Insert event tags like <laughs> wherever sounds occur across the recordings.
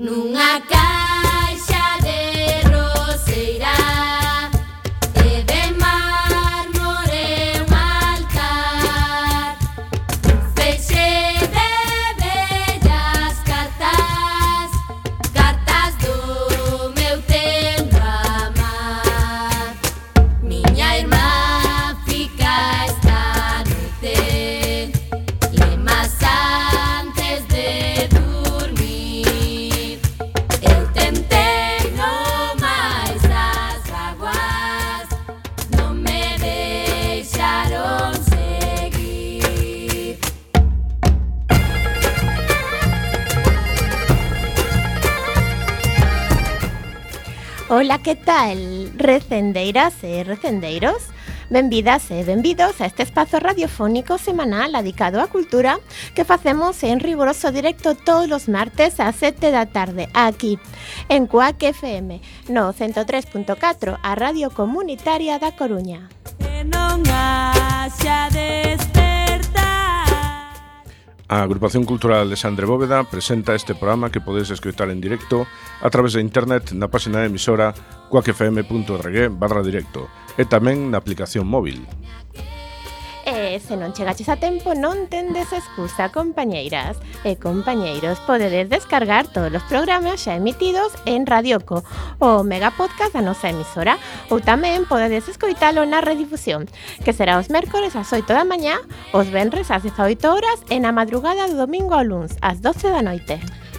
nunha casa que tal? Recendeiras e recendeiros? Benvidas e benvidos a este espazo radiofónico semanal dedicado á cultura que facemos en riguroso directo todos os martes ás 7 da tarde aquí en Cuac FM no 103.4 a Radio Comunitaria da Coruña. A Agrupación Cultural de Bóveda presenta este programa que podedes escoitar en directo a través de internet na página de emisora coacfm.org barra directo e tamén na aplicación móvil. E se non chegaches a tempo non tendes excusa, compañeiras e compañeiros. Podedes descargar todos os programas xa emitidos en Radioco, o mega podcast da nosa emisora, ou tamén podedes escoitalo na redifusión, que será os mércores ás 8 da mañá, os venres ás 18 horas e na madrugada do domingo ao luns ás 12 da noite.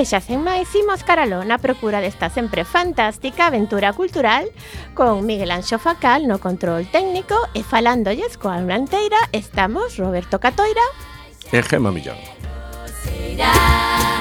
E xa sen máis, imos caralo na procura desta sempre fantástica aventura cultural con Miguel Anxo Facal no control técnico e falándolles coa unanteira estamos Roberto Catoira e Gema Millán. Será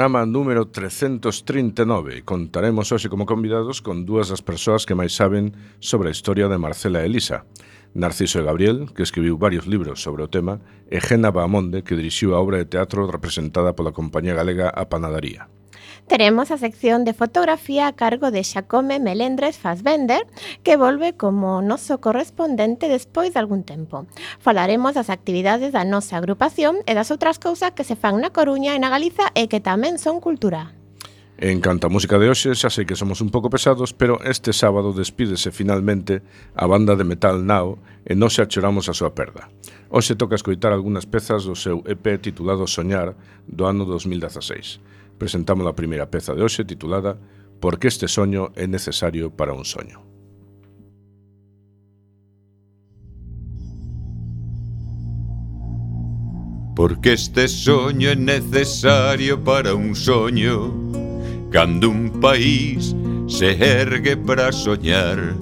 programa número 339. Contaremos hoxe como convidados con dúas das persoas que máis saben sobre a historia de Marcela Elisa. Narciso Gabriel, que escribiu varios libros sobre o tema, e Gena Baamonde, que dirixiu a obra de teatro representada pola compañía galega A Panadaría teremos a sección de fotografía a cargo de Xacome Melendres Fassbender, que volve como noso correspondente despois de algún tempo. Falaremos das actividades da nosa agrupación e das outras cousas que se fan na Coruña e na Galiza e que tamén son cultura. En canto a música de hoxe, xa sei que somos un pouco pesados, pero este sábado despídese finalmente a banda de metal Nao e non se achoramos a súa perda. Hoxe toca escoitar algunhas pezas do seu EP titulado Soñar do ano 2016. Presentamos a primeira peza de hoxe titulada Por que este soño é necesario para un soño. Porque este soño é necesario para un soño Cando un país se ergue para soñar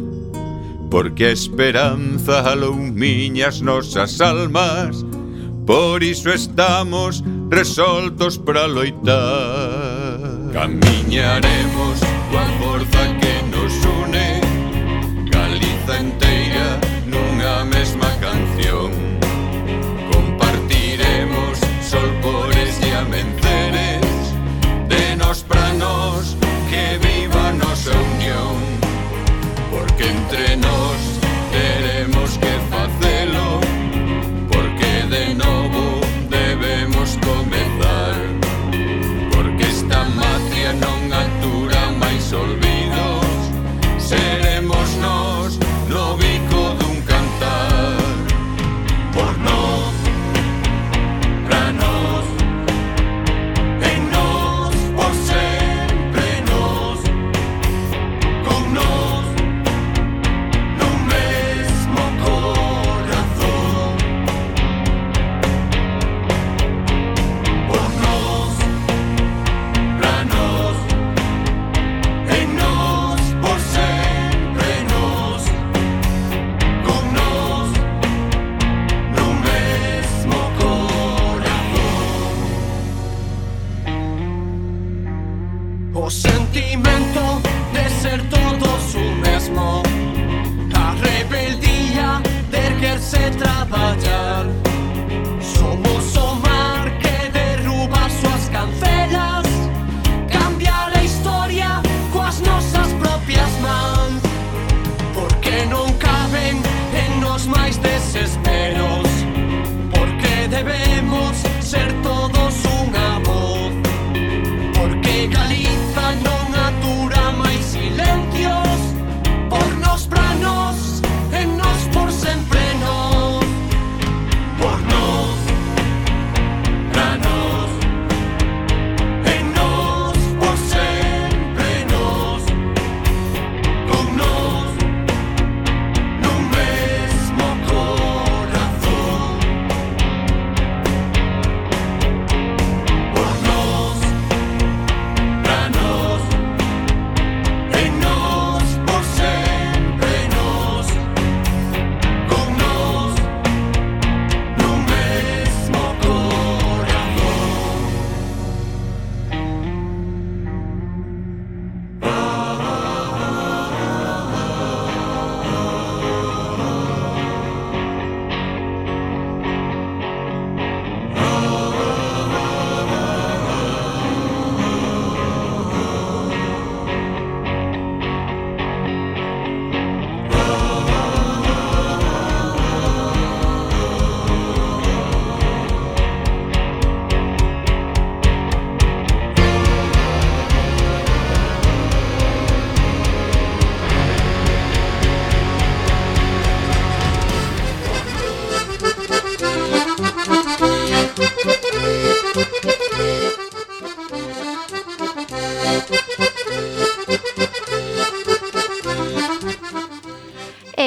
Porque a esperanza alumiña as nosas almas Por iso estamos resoltos para loitar Camiñaremos coa forza que poderse trabalhar.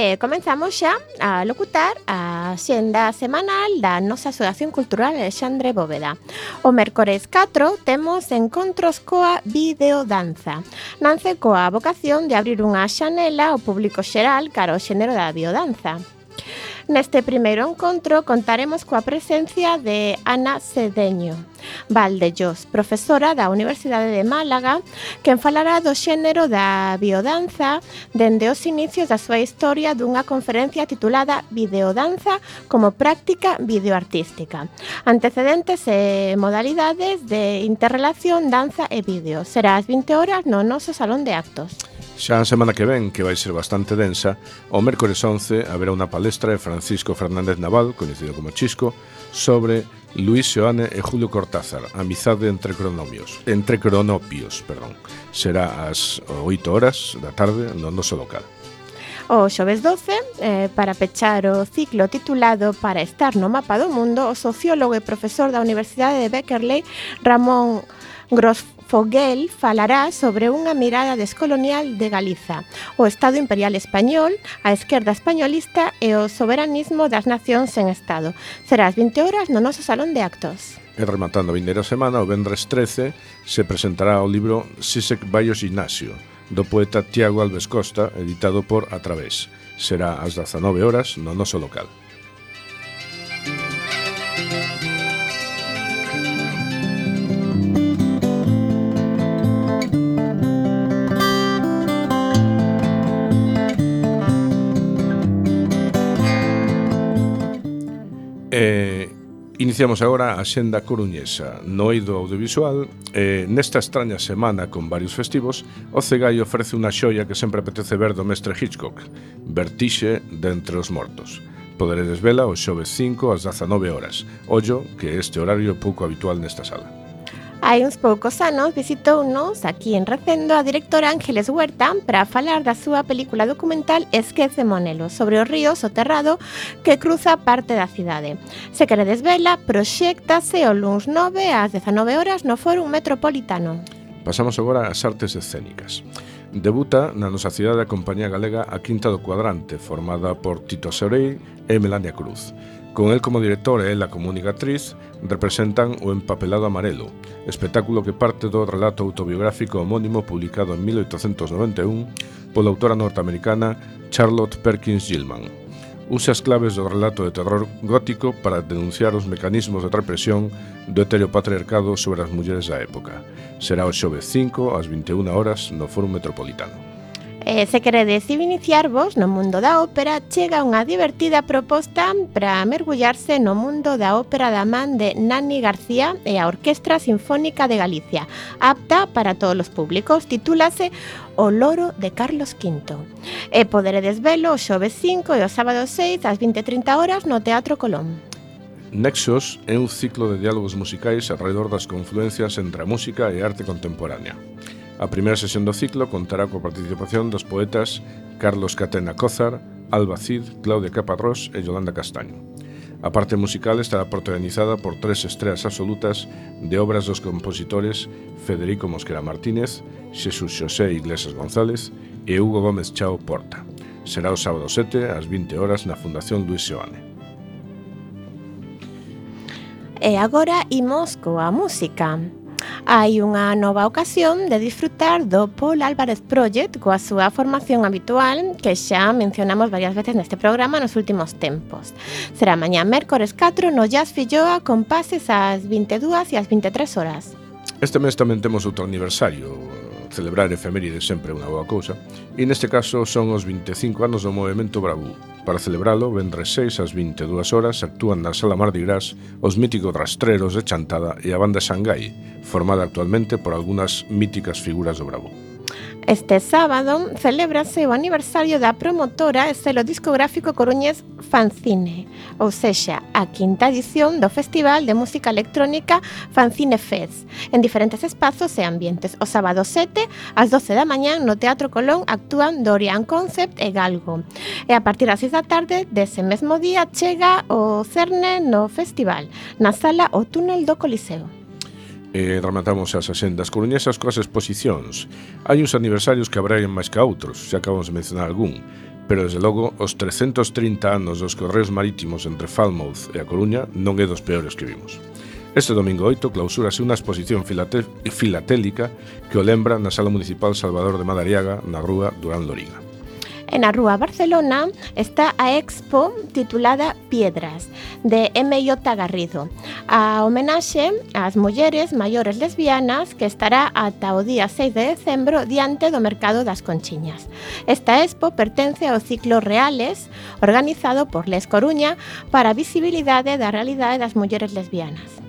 E comenzamos xa a locutar a xenda semanal da nosa Asociación Cultural Alexandre Bóveda. O mércores 4 temos encontros coa videodanza. Nance coa vocación de abrir unha xanela ao público xeral cara ao xénero da biodanza. Neste primeiro encontro contaremos coa presencia de Ana Cedeño Valdellós, profesora da Universidade de Málaga, quen falará do xénero da biodanza dende os inicios da súa historia dunha conferencia titulada Videodanza como práctica videoartística. Antecedentes e modalidades de interrelación danza e vídeo. Será ás 20 horas no noso salón de actos. Xa a semana que ven, que vai ser bastante densa, o mércores 11 haberá unha palestra de Francisco Fernández Naval, coñecido como Chisco, sobre Luis Seoane e Julio Cortázar, amizade entre cronomios, entre cronopios, perdón. Será ás 8 horas da tarde no noso local. O xoves 12, eh, para pechar o ciclo titulado Para estar no mapa do mundo, o sociólogo e profesor da Universidade de Beckerley, Ramón Gross Foguel falará sobre unha mirada descolonial de Galiza, o Estado Imperial Español, a esquerda españolista e o soberanismo das nacións en Estado. Será ás 20 horas no noso Salón de Actos. E rematando a vindeira semana, o vendres 13, se presentará o libro Sisek Bayo Ignacio, do poeta Tiago Alves Costa, editado por A Través. Será ás 19 horas no noso local. Iniciamos agora a xenda coruñesa. No eido audiovisual, eh, nesta extraña semana con varios festivos, o Cegai ofrece unha xoia que sempre apetece ver do mestre Hitchcock, Vertixe de entre os mortos. Poderedes vela o xove 5 ás 19 horas. Ollo que este horario pouco habitual nesta sala. Hai uns poucos anos visitounos aquí en Recendo a directora Ángeles Huerta para falar da súa película documental Esquece Monelo sobre o río soterrado que cruza parte da cidade. Se queredes vela, proxéctase o luns 9 ás 19 horas no Fórum Metropolitano. Pasamos agora ás artes escénicas. Debuta na nosa cidade a compañía galega A Quinta do Cuadrante, formada por Tito Sorei e Melania Cruz. Con el como director e ela como única actriz, representan O empapelado amarelo, espectáculo que parte do relato autobiográfico homónimo publicado en 1891 pola autora norteamericana Charlotte Perkins Gilman. Usa as claves do relato de terror gótico para denunciar os mecanismos de represión do heteropatriarcado sobre as mulleres da época. Será o xove 5 ás 21 horas no Foro Metropolitano. E se queredes iniciarvos no mundo da ópera, chega unha divertida proposta para mergullarse no mundo da ópera da man de Nani García e a Orquestra Sinfónica de Galicia, apta para todos os públicos, titúlase O Loro de Carlos V. E poderedes velo o xoves 5 e o sábado 6 ás 20:30 horas no Teatro Colón. Nexos é un ciclo de diálogos musicais alrededor das confluencias entre a música e a arte contemporánea. A primeira sesión do ciclo contará coa participación dos poetas Carlos Catena Cózar, Alba Cid, Claudia Caparrós e Yolanda Castaño. A parte musical estará protagonizada por tres estreas absolutas de obras dos compositores Federico Mosquera Martínez, Xesús Xosé Iglesias González e Hugo Gómez Chao Porta. Será o sábado 7 ás 20 horas na Fundación Luis Seoane. E agora imos coa música hai unha nova ocasión de disfrutar do Paul Álvarez Project coa súa formación habitual que xa mencionamos varias veces neste programa nos últimos tempos. Será mañá mércores 4 no Jazz Filloa con pases ás 22 e ás 23 horas. Este mes tamén temos outro aniversario, celebrar efemérides sempre unha boa cousa, e neste caso son os 25 anos do movimento Bravú. Para celebralo, vendres 6 ás 22 horas actúan na Sala Mardi Gras os míticos Rastreros de Chantada e a banda Xangai, formada actualmente por algunhas míticas figuras do Bravú. Este sábado celébrase o aniversario da promotora e selo discográfico coruñés Fancine, ou sexa, a quinta edición do Festival de Música Electrónica Fancine Fest, en diferentes espazos e ambientes. O sábado 7, ás 12 da mañán, no Teatro Colón actúan Dorian Concept e Galgo. E a partir das 6 da tarde, dese mesmo día, chega o cerne no festival, na sala O Túnel do Coliseo. E rematamos as axendas coruñesas coas exposicións. Hai uns aniversarios que abraian máis que outros, xa acabamos de mencionar algún, pero desde logo os 330 anos dos correos marítimos entre Falmouth e a Coruña non é dos peores que vimos. Este domingo 8 clausúrase unha exposición filatélica que o lembra na Sala Municipal Salvador de Madariaga, na rúa Durán Loriga. E na Rúa Barcelona está a expo titulada Piedras, de M.I.J. Garrido, a homenaxe ás mulleres maiores lesbianas que estará ata o día 6 de decembro diante do Mercado das Conchiñas. Esta expo pertence ao ciclo Reales, organizado por Les Coruña para a visibilidade da realidade das mulleres lesbianas.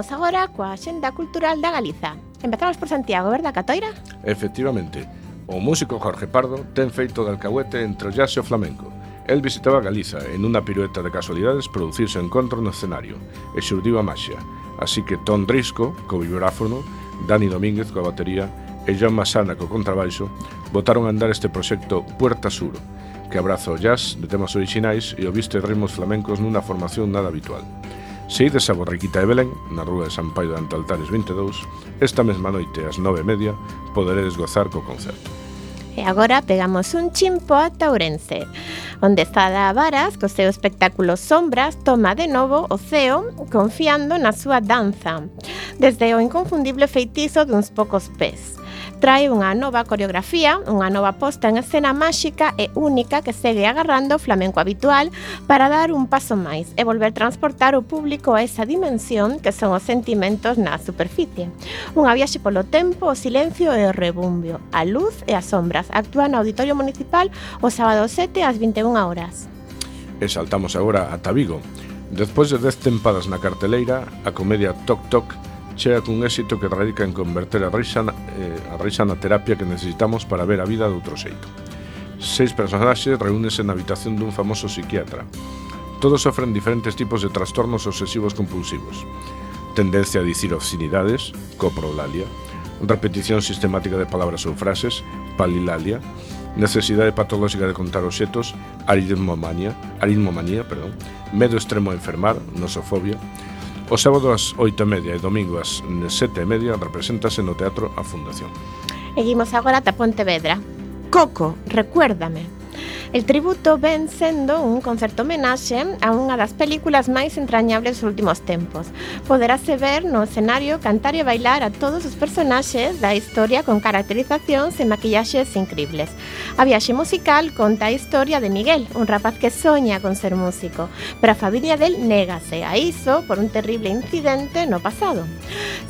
Imos agora coa Xenda Cultural da Galiza. Empezamos por Santiago, verdad, Catoira? Efectivamente. O músico Jorge Pardo ten feito de alcahuete entre o jazz e o flamenco. El visitaba Galiza en unha pirueta de casualidades producirse encontro no escenario e xurdiu a maxia. Así que Tom Drisco, co vibráfono, Dani Domínguez coa batería e John Masana co contrabaixo botaron a andar este proxecto Puerta Sur, que abraza o jazz de temas orixinais e o viste ritmos flamencos nunha formación nada habitual. Se ides a Borriquita de Belén, na rúa de San Paio de Antaltares 22, esta mesma noite ás 9:30 poderedes gozar co concerto. E agora pegamos un chimpo a Ourense, onde Zada Varas, co seu espectáculo Sombras, toma de novo o ceo confiando na súa danza, desde o inconfundible feitizo duns poucos pés trae unha nova coreografía, unha nova posta en escena máxica e única que segue agarrando o flamenco habitual para dar un paso máis e volver transportar o público a esa dimensión que son os sentimentos na superficie. Unha viaxe polo tempo, o silencio e o rebumbio, a luz e as sombras. Actúa no Auditorio Municipal o sábado 7 ás 21 horas. E saltamos agora a Vigo. Despois de dez tempadas na carteleira, a comedia Toc Toc chega cun éxito que radica en converter a risa, na, eh, a risa na terapia que necesitamos para ver a vida de outro xeito. Seis personaxes reúnense na habitación dun famoso psiquiatra. Todos sofren diferentes tipos de trastornos obsesivos compulsivos. Tendencia a dicir obscenidades, coprolalia, repetición sistemática de palabras ou frases, palilalia, necesidade patolóxica de contar obxetos, aritmomania, aritmomanía, perdón, medo extremo a enfermar, nosofobia, O sábado ás 8 e media e domingo ás 7 e media represéntase no Teatro A Fundación. Seguimos agora ata Pontevedra. Coco, recuérdame. El tributo ven sendo un concerto homenaxe a unha das películas máis entrañables dos últimos tempos. Poderase ver no escenario cantar e bailar a todos os personaxes da historia con caracterizacións e maquillaxes increíbles. A viaxe musical conta a historia de Miguel, un rapaz que soña con ser músico, pero a familia del négase a iso por un terrible incidente no pasado.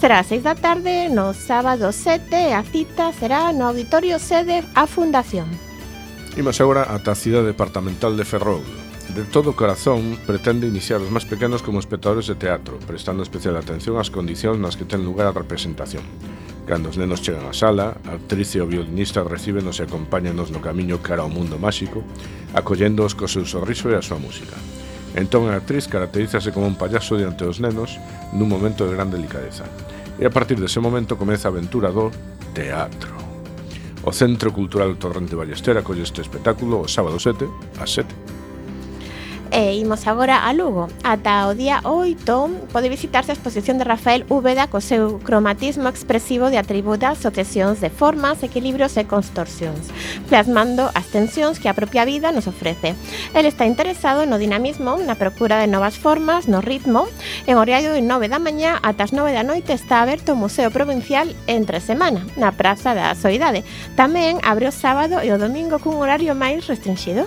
Será a seis da tarde no sábado 7 e a cita será no Auditorio Sede a Fundación. Imos agora ata a cidade departamental de Ferrol. De todo o corazón pretende iniciar os máis pequenos como espectadores de teatro, prestando especial atención ás condicións nas que ten lugar a representación. Cando os nenos chegan á sala, a actriz e o violinista recíbenos e acompáñanos no camiño cara ao mundo máxico, acolléndoos co seu sorriso e a súa música. Entón a actriz caracterízase como un payaso diante dos nenos nun momento de gran delicadeza. E a partir dese momento comeza a aventura do teatro. O Centro Cultural Torrente Ballester acolle este espectáculo o sábado 7 ás 7. E imos agora a Lugo. Ata o día 8 pode visitarse a exposición de Rafael Úbeda co seu cromatismo expresivo de atributas, sucesións de formas, equilibrios e constorsións, plasmando as tensións que a propia vida nos ofrece. El está interesado no dinamismo, na procura de novas formas, no ritmo. En horario de 9 da mañá ata as 9 da noite está aberto o Museo Provincial entre semana, na Praza da Soidade. Tamén abre o sábado e o domingo cun horario máis restringido.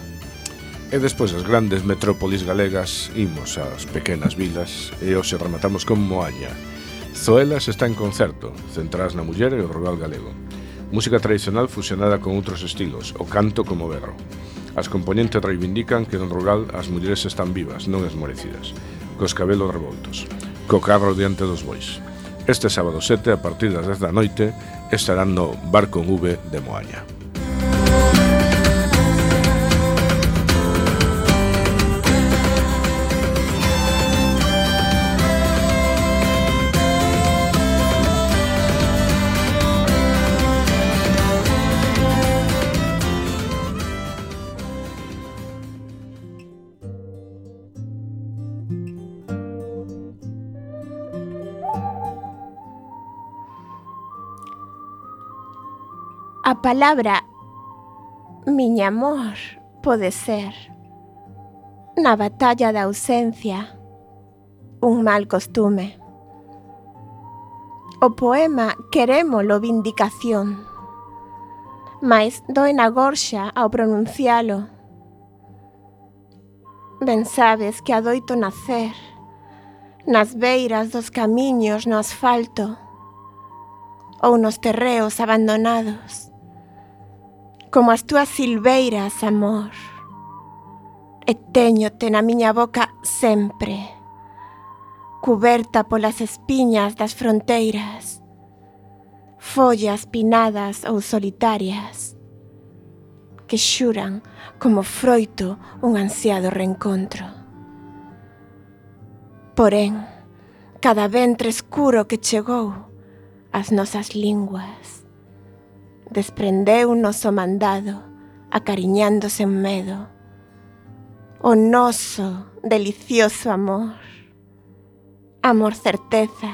E despois das grandes metrópolis galegas imos ás pequenas vilas e hoxe rematamos con Moaña. Zoelas está en concerto, centradas na muller e o rural galego. Música tradicional fusionada con outros estilos, o canto como berro. As componentes reivindican que no rural as mulleres están vivas, non esmorecidas, cos cabelos revoltos, co carro diante dos bois. Este sábado 7, a partir das 10 da noite, estarán no Bar con V de Moaña. a palabra Miña amor pode ser na batalla da ausencia un mal costume. O poema querémolo vindicación, mas doe na gorxa ao pronuncialo. Ben sabes que adoito nacer nas beiras dos camiños no asfalto ou nos terreos abandonados como as túas silveiras, amor. E teñote na miña boca sempre, cuberta polas espiñas das fronteiras, follas pinadas ou solitarias, que xuran como froito un ansiado reencontro. Porén, cada ventre escuro que chegou, ás nosas linguas, desprendeu un noso mandado, acariñándose en medo. O noso delicioso amor. Amor certeza.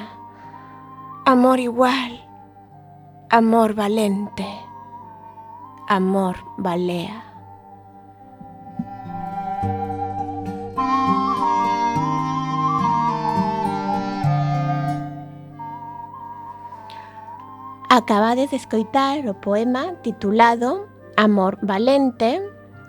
Amor igual. Amor valente. Amor balea. Acabades de escoitar o poema titulado Amor Valente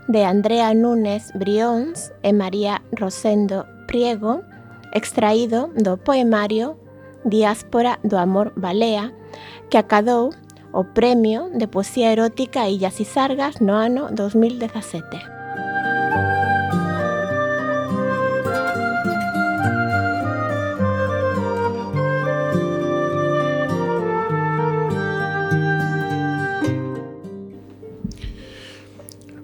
de Andrea Núñez Brións e María Rosendo Priego, extraído do poemario Diáspora do Amor Balea, que acadou o Premio de Poesía Erótica Illas e Sargas no ano 2017.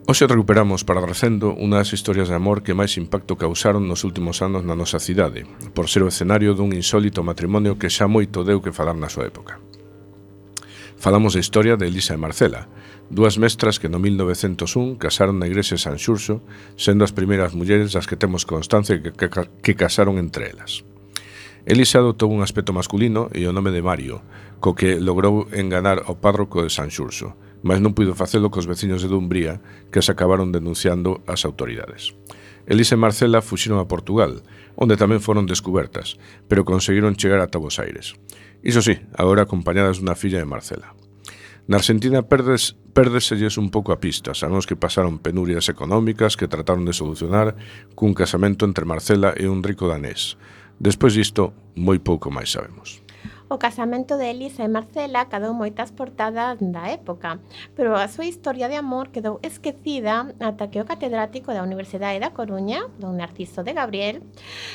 Hoxe recuperamos para recendo unha das historias de amor que máis impacto causaron nos últimos anos na nosa cidade, por ser o escenario dun insólito matrimonio que xa moito deu que falar na súa época. Falamos da historia de Elisa e Marcela, dúas mestras que no 1901 casaron na igrexa de San Xurxo, sendo as primeiras mulleres as que temos constancia que, que, que casaron entre elas. Elisa adotou un aspecto masculino e o nome de Mario, co que logrou enganar ao párroco de San Xurxo, mas non puido facelo cos veciños de Dumbría que se acabaron denunciando ás autoridades. Elise e Marcela fuxiron a Portugal, onde tamén foron descubertas, pero conseguiron chegar ata Bos Aires. Iso sí, agora acompañadas dunha filla de Marcela. Na Argentina perdes, perdeselles un pouco a pista, sabemos que pasaron penurias económicas que trataron de solucionar cun casamento entre Marcela e un rico danés. Despois disto, moi pouco máis sabemos. O casamento de Elisa e Marcela cadou moitas portadas da época, pero a súa historia de amor quedou esquecida ata que o catedrático da Universidade da Coruña, don Narciso de Gabriel,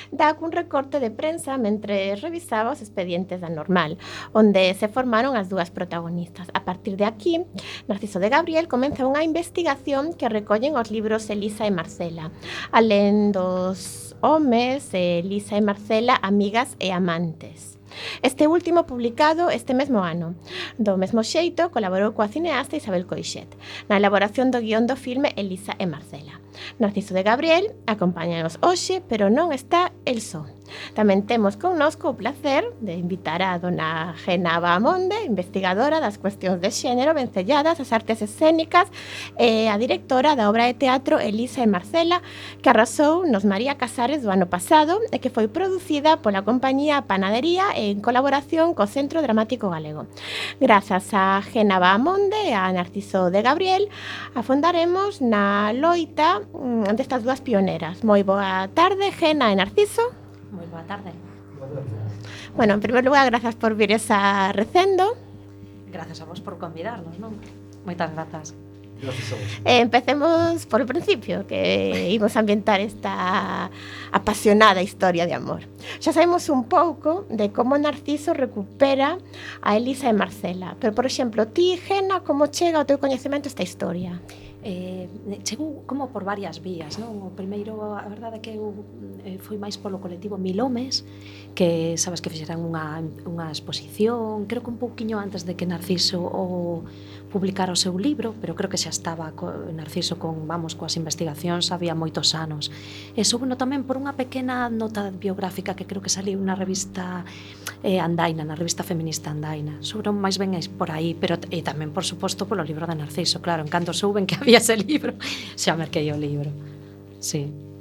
dá cun recorte de prensa mentre revisaba os expedientes da normal, onde se formaron as dúas protagonistas. A partir de aquí, Narciso de Gabriel comeza unha investigación que recollen os libros Elisa e Marcela, alén dos homes, Elisa e Marcela, amigas e amantes. Este último publicado este mesmo ano. Do mesmo xeito, colaborou coa cineasta Isabel Coixet na elaboración do guión do filme Elisa e Marcela. Narciso de Gabriel acompáñanos hoxe, pero non está el só. Tamén temos connosco o placer de invitar a dona Genava Amonde, investigadora das cuestións de xénero vencelladas, as artes escénicas e a directora da obra de teatro Elisa e Marcela, que arrasou nos María Casares do ano pasado e que foi producida pola compañía Panadería en colaboración co Centro Dramático Galego. Grazas a Genava Amonde e a Narciso de Gabriel, afondaremos na loita mm, destas dúas pioneras. Moi boa tarde, Gena e Narciso. Moi boa tarde. Bueno, en primer lugar, grazas por vir esa recendo. Gracias a vos por convidarnos, non? Moitas grazas. Eh, empecemos o principio, que imos ambientar esta apasionada historia de amor. Xa sabemos un pouco de como Narciso recupera a Elisa e Marcela, pero, por exemplo, ti, Gena, como chega ao teu coñecemento esta historia? eh, chegou como por varias vías non? o primeiro, a verdade é que eu eh, fui máis polo colectivo Milomes que sabes que fixeran unha, unha exposición creo que un pouquiño antes de que Narciso o, publicara o seu libro, pero creo que xa estaba co, Narciso con, vamos, coas investigacións había moitos anos. E souno tamén por unha pequena nota biográfica que creo que saliu na revista eh, Andaina, na revista feminista Andaina. Souno máis ben por aí, pero e tamén, por suposto, polo libro de Narciso. Claro, en canto souben que <laughs> había ese libro, xa merquei o libro. Sí.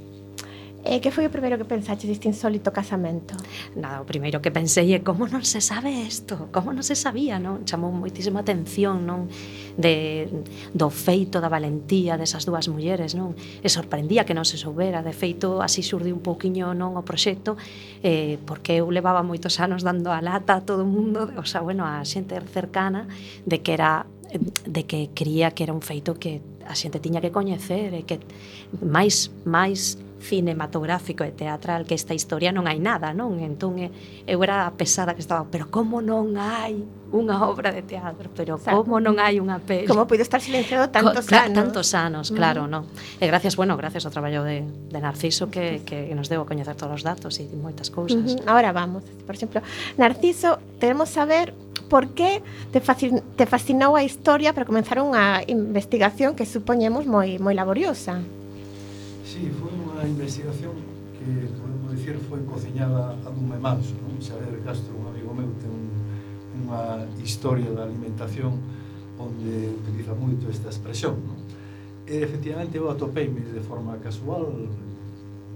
Eh, que foi o primeiro que pensaches deste insólito casamento? Nada, o primeiro que pensei é como non se sabe isto, como non se sabía, non? Chamou moitísima atención, non? De, do feito da valentía desas dúas mulleres, non? E sorprendía que non se soubera, de feito así surdiu un pouquiño non o proxecto, eh, porque eu levaba moitos anos dando a lata a todo o mundo, o sea, bueno, a xente cercana de que era de que cría que era un feito que a xente tiña que coñecer e que máis máis cinematográfico e teatral que esta historia non hai nada, non? Entón eh, eu era a pesada que estaba, pero como non hai unha obra de teatro, pero Exacto. como non hai unha peli. Como puido estar silenciado tantos Co, anos? Tantos anos, claro, mm. non. E gracias, bueno, gracias ao traballo de, de Narciso que, que nos deu a coñecer todos os datos e moitas cousas. Mm -hmm. Ahora vamos, por exemplo, Narciso, queremos saber por que te, fascin te fascinou a historia para comenzar unha investigación que supoñemos moi moi laboriosa. Sí, foi unha investigación que podemos dicir foi cociñada a dume manso, non? Xavier Castro, un amigo meu, ten un, unha historia da alimentación onde utiliza moito esta expresión, non? E efectivamente eu atopeime de forma casual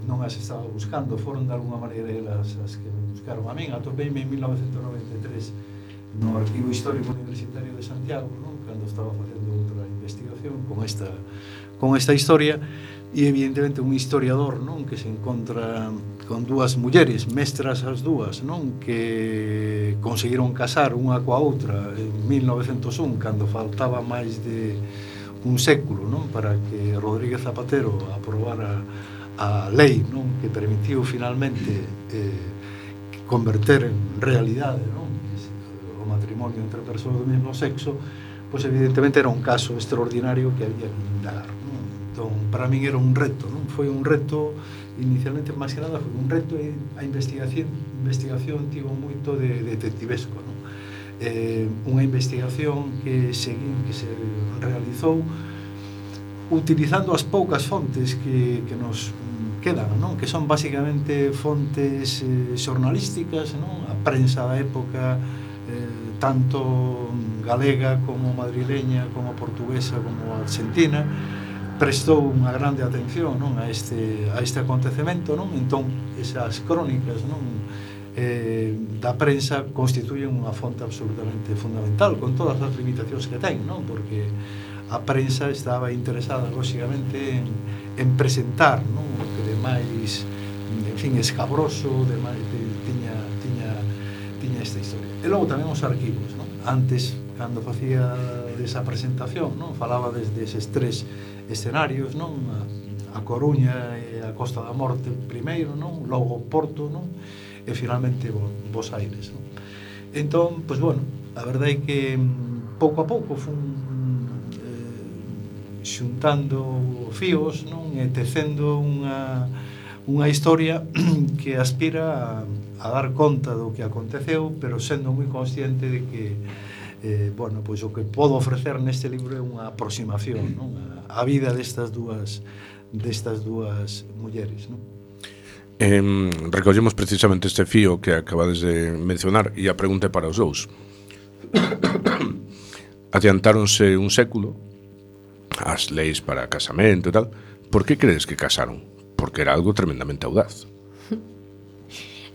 non as estaba buscando, foron de alguma maneira elas as que me buscaron a min. Atopeime en 1993 no Arquivo Histórico Universitario de Santiago, ¿no? cando estaba facendo outra investigación con esta con esta historia e evidentemente un historiador, non, que se encontra con dúas mulleres, mestras as dúas, non, que conseguiron casar unha coa outra en 1901 cando faltaba máis de un século, non, para que Rodríguez Zapatero aprobara a lei, non, que permitiu finalmente eh, converter en realidade, non, o matrimonio entre persoas do mesmo sexo, pois evidentemente era un caso extraordinario que había que indagar. Non? Entón, para min era un reto, non? Foi un reto, inicialmente máis que nada, foi un reto e a investigación, investigación tivo moito de detectivesco, non? Eh, unha investigación que seguín que se realizou utilizando as poucas fontes que, que nos quedan, non? que son basicamente fontes eh, xornalísticas, non? a prensa da época, tanto galega como madrileña, como portuguesa, como argentina, prestou unha grande atención non a este a este acontecemento, non? Entón esas crónicas, non? eh, da prensa constituyen unha fonte absolutamente fundamental con todas as limitacións que ten, non? Porque a prensa estaba interesada lógicamente en, en presentar, non? O que de máis en fin, escabroso, de máis de E logo tamén os arquivos, non? Antes, cando facía esa presentación, non? Falaba desde eses tres escenarios, non? A Coruña e a Costa da Morte primeiro, non? Logo Porto, non? E finalmente Bos Aires, non? Entón, pois bueno, a verdade é que mm, pouco a pouco fun eh, xuntando fíos, non? E tecendo unha unha historia <clears throat> que aspira a a dar conta do que aconteceu, pero sendo moi consciente de que eh, bueno, pois o que podo ofrecer neste libro é unha aproximación mm. non? A, a vida destas dúas destas dúas mulleres non? Eh, recollemos precisamente este fío que acabades de mencionar e a pregunta para os dous <coughs> adiantáronse un século as leis para casamento e tal por que crees que casaron? porque era algo tremendamente audaz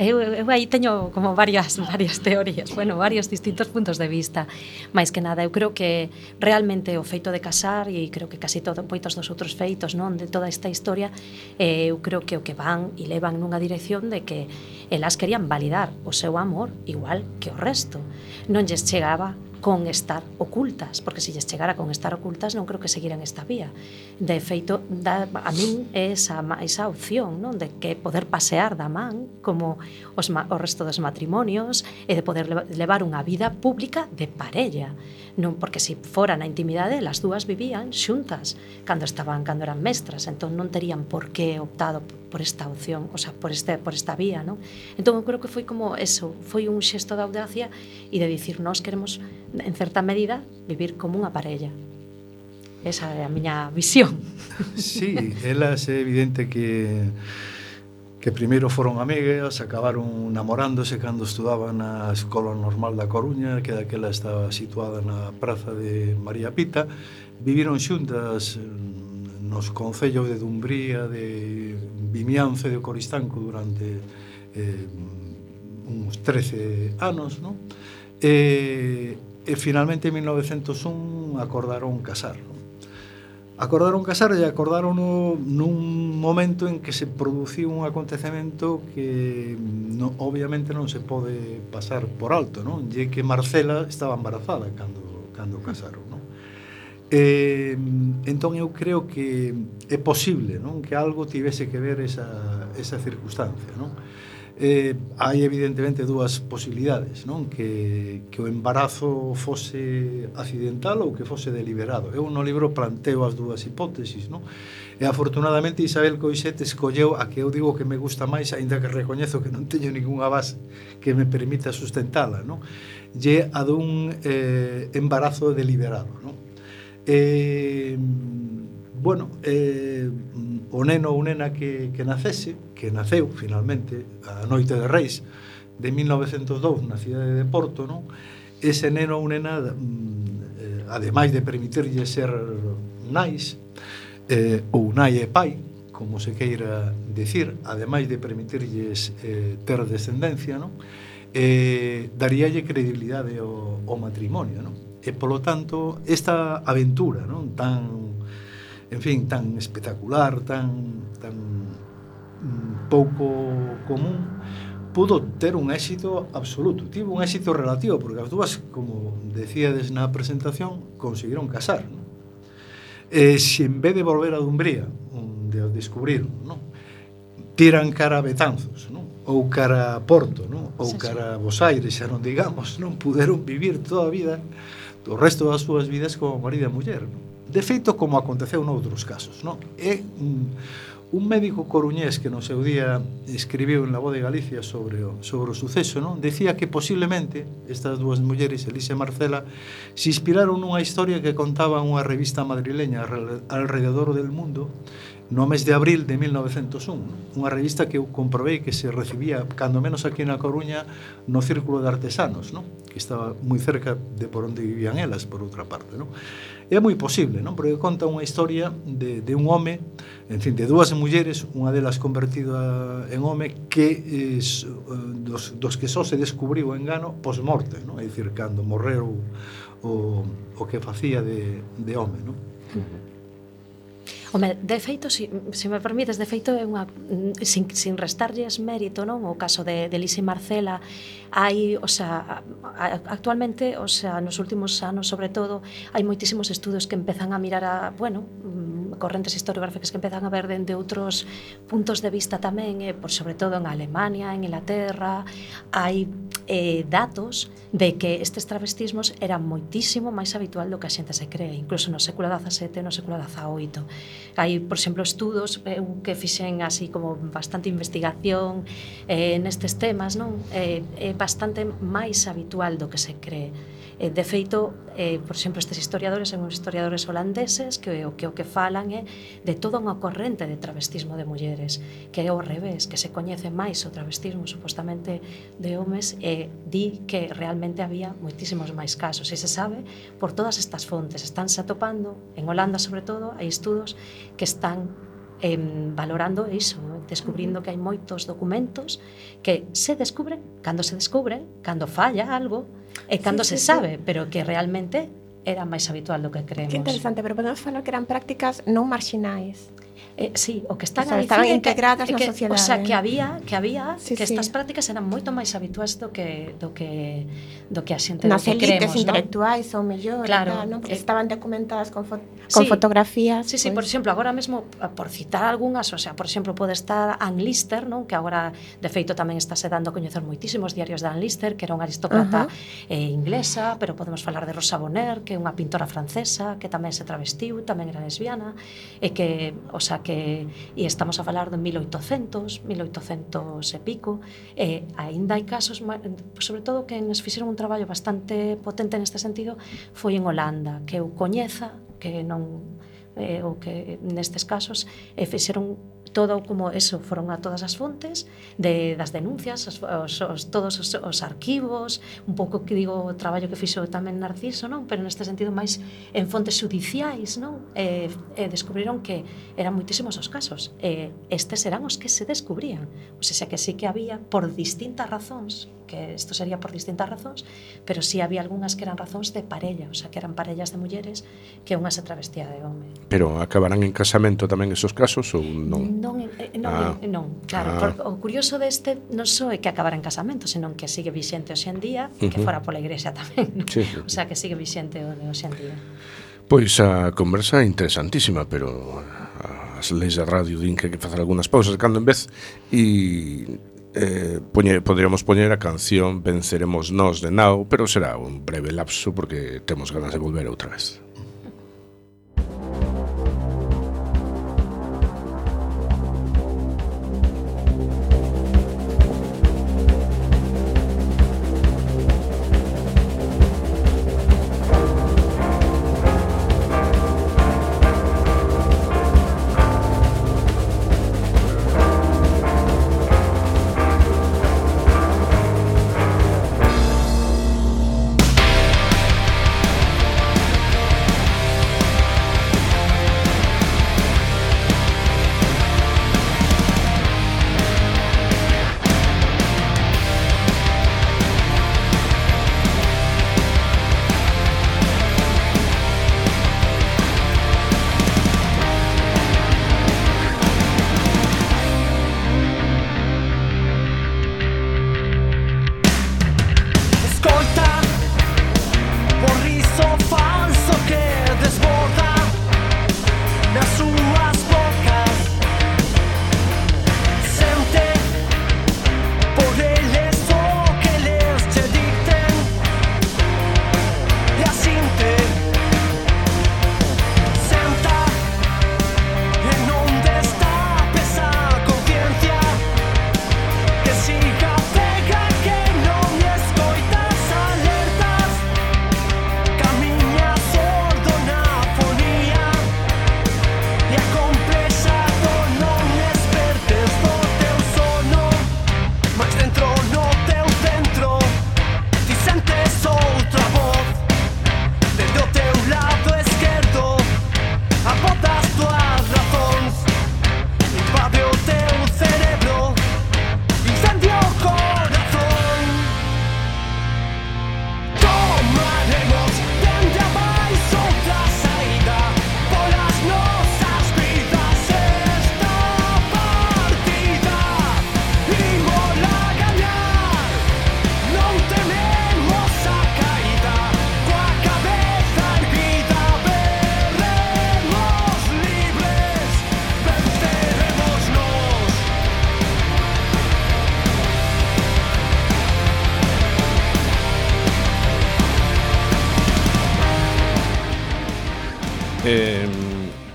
eu, eu aí teño como varias <laughs> varias teorías, bueno, varios distintos puntos de vista, Mais que nada eu creo que realmente o feito de casar e creo que casi todo moitos dos outros feitos, non, de toda esta historia, eh, eu creo que o que van e levan nunha dirección de que elas querían validar o seu amor igual que o resto. Non lles chegaba con estar ocultas, porque se lles chegara con estar ocultas non creo que seguiran esta vía. De feito, da, a min é esa, esa opción non de que poder pasear da man como os, o resto dos matrimonios e de poder levar unha vida pública de parella. Non, porque se si fora na intimidade, las dúas vivían xuntas cando estaban, cando eran mestras, entón non terían por que optado por esta opción, o sea, por este por esta vía, ¿no? Entón eu creo que foi como eso, foi un xesto de audacia e de dicir, nós queremos en certa medida vivir como unha parella. Esa é a miña visión. <laughs> Sí, elas é evidente que que primeiro foron amigas, acabaron namorándose cando estudaban na Escola Normal da Coruña, que daquela estaba situada na Praza de María Pita, viviron xuntas nos concellos de Dumbría, de Vimianzo e de Coristanco durante eh, uns 13 anos, non? E, eh, e finalmente en 1901 acordaron casar, non? Acordaron casar e acordaron no, nun momento en que se produciu un acontecemento que no, obviamente non se pode pasar por alto, non? E que Marcela estaba embarazada cando, cando casaron. Eh, entón eu creo que é posible non que algo tivese que ver esa, esa circunstancia non? Eh, hai evidentemente dúas posibilidades non que, que o embarazo fose accidental ou que fose deliberado eu no libro planteo as dúas hipótesis non? e afortunadamente Isabel Coixet escolleu a que eu digo que me gusta máis aínda que recoñezo que non teño ninguna base que me permita sustentala non? lle a dun eh, embarazo deliberado non? Eh, bueno, eh, o neno ou nena que, que nacese, que naceu finalmente a Noite de Reis de 1902 na cidade de Porto, non? Ese neno ou nena, mm, eh, ademais de permitirlle ser nais, eh, ou nai e pai, como se queira decir, ademais de permitirlles eh, ter descendencia, non? Eh, daríalle credibilidade ao, ao matrimonio, non? E, polo tanto, esta aventura non tan, en fin, tan espectacular, tan, tan mm, pouco común, pudo ter un éxito absoluto. Tivo un éxito relativo, porque as dúas, como decíades na presentación, conseguiron casar. Non? E se en vez de volver a Dumbría, onde o descubriron, non? tiran cara a Betanzos, non? ou cara a Porto, non? ou cara a Bos Aires, xa non digamos, non puderon vivir toda a vida do resto das súas vidas como marido e muller. Non? De feito, como aconteceu noutros casos. Non? É un, un médico coruñés que no seu día escribiu en La Voz de Galicia sobre o, sobre o suceso, non? decía que posiblemente estas dúas mulleres, Elisa e Marcela, se inspiraron nunha historia que contaba unha revista madrileña alrededor del mundo no mes de abril de 1901, unha revista que eu comprobei que se recibía, cando menos aquí na Coruña, no Círculo de Artesanos, non? que estaba moi cerca de por onde vivían elas, por outra parte. Non? É moi posible, non? porque conta unha historia de, de un home, en fin, de dúas mulleres, unha delas convertida en home, que eh, es, eh, dos, dos que só se descubriu o engano post-morte, non? é dicir, cando morreu o, o que facía de, de home. Non? Uh -huh. Home, de feito, se, se me permites, de feito é unha sin, sin restarlles mérito, non? O caso de, de Lisi Marcela, hai, o sea, actualmente, o sea, nos últimos anos, sobre todo, hai moitísimos estudos que empezan a mirar a, bueno, correntes historiográficas que empezan a ver dende outros puntos de vista tamén, eh, por sobre todo en Alemania, en Inglaterra, hai eh, datos de que estes travestismos eran moitísimo máis habitual do que a xente se cree, incluso no século XVII e no século XVIII. Hai, por exemplo, estudos eh, que fixen así como bastante investigación eh, nestes temas, non? Eh, é bastante máis habitual do que se cree. Eh, de feito, eh, por exemplo, estes historiadores son historiadores holandeses que o que, o que falan é de toda unha corrente de travestismo de mulleres, que é ao revés, que se coñece máis o travestismo supostamente de homes e eh, di que realmente había moitísimos máis casos. E se sabe por todas estas fontes, estánse atopando, en Holanda sobre todo, hai estudos que están eh, valorando iso, descubrindo que hai moitos documentos que se descubren cando se descubren, cando falla algo e cando sí, se sí, sabe, sí. pero que realmente era máis habitual do que creemos. Que interesante, pero podemos falar que eran prácticas non marxinais eh, sí, o que están o sea, estaban integradas que, na que, sociedade. O sea, que había, que había sí, que sí. estas prácticas eran moito máis habituais do que do que do que a xente Nas do que creemos, intelectuais ou mellor, claro, tal, non? Porque eh, estaban documentadas con, fo con sí, fotografías. Sí, sí, pues. por exemplo, agora mesmo por citar algunhas, o sea, por exemplo, pode estar Ann Lister, non? Que agora de feito tamén estáse dando a coñecer moitísimos diarios de Ann Lister, que era unha aristócrata uh -huh. eh, inglesa, pero podemos falar de Rosa Bonheur, que é unha pintora francesa, que tamén se travestiu, tamén era lesbiana, e que, o sea, que e estamos a falar de 1800, 1800 e pico, e aínda hai casos, sobre todo que nos fixeron un traballo bastante potente neste sentido, foi en Holanda, que eu coñeza, que non eh, o que nestes casos eh, fixeron todo como eso foron a todas as fontes de, das denuncias, os, os, os, todos os, os arquivos, un pouco que digo o traballo que fixo tamén Narciso, non? pero neste sentido máis en fontes judiciais, non? Eh, eh, descubriron que eran moitísimos os casos. Eh, estes eran os que se descubrían. Pois o sea, que sí que había por distintas razóns, que isto sería por distintas razóns, pero sí había algunhas que eran razóns de parella, o sea, que eran parellas de mulleres que unha se travestía de home. Pero acabarán en casamento tamén esos casos ou non? Non, eh, non, ah. eh, non claro, ah. por, o curioso deste non só é que acabara en casamento, senón que sigue vixente hoxe en día, uh -huh. que fora pola igrexa tamén, non? Sí. o sea, que sigue vixente hoxe en día. Pois a conversa é interesantísima, pero as leis da radio din que hai que facer algunhas pausas cando en vez e eh, poñer, poderíamos poñer a canción Venceremos nós de Nao, pero será un breve lapso porque temos ganas de volver outra vez.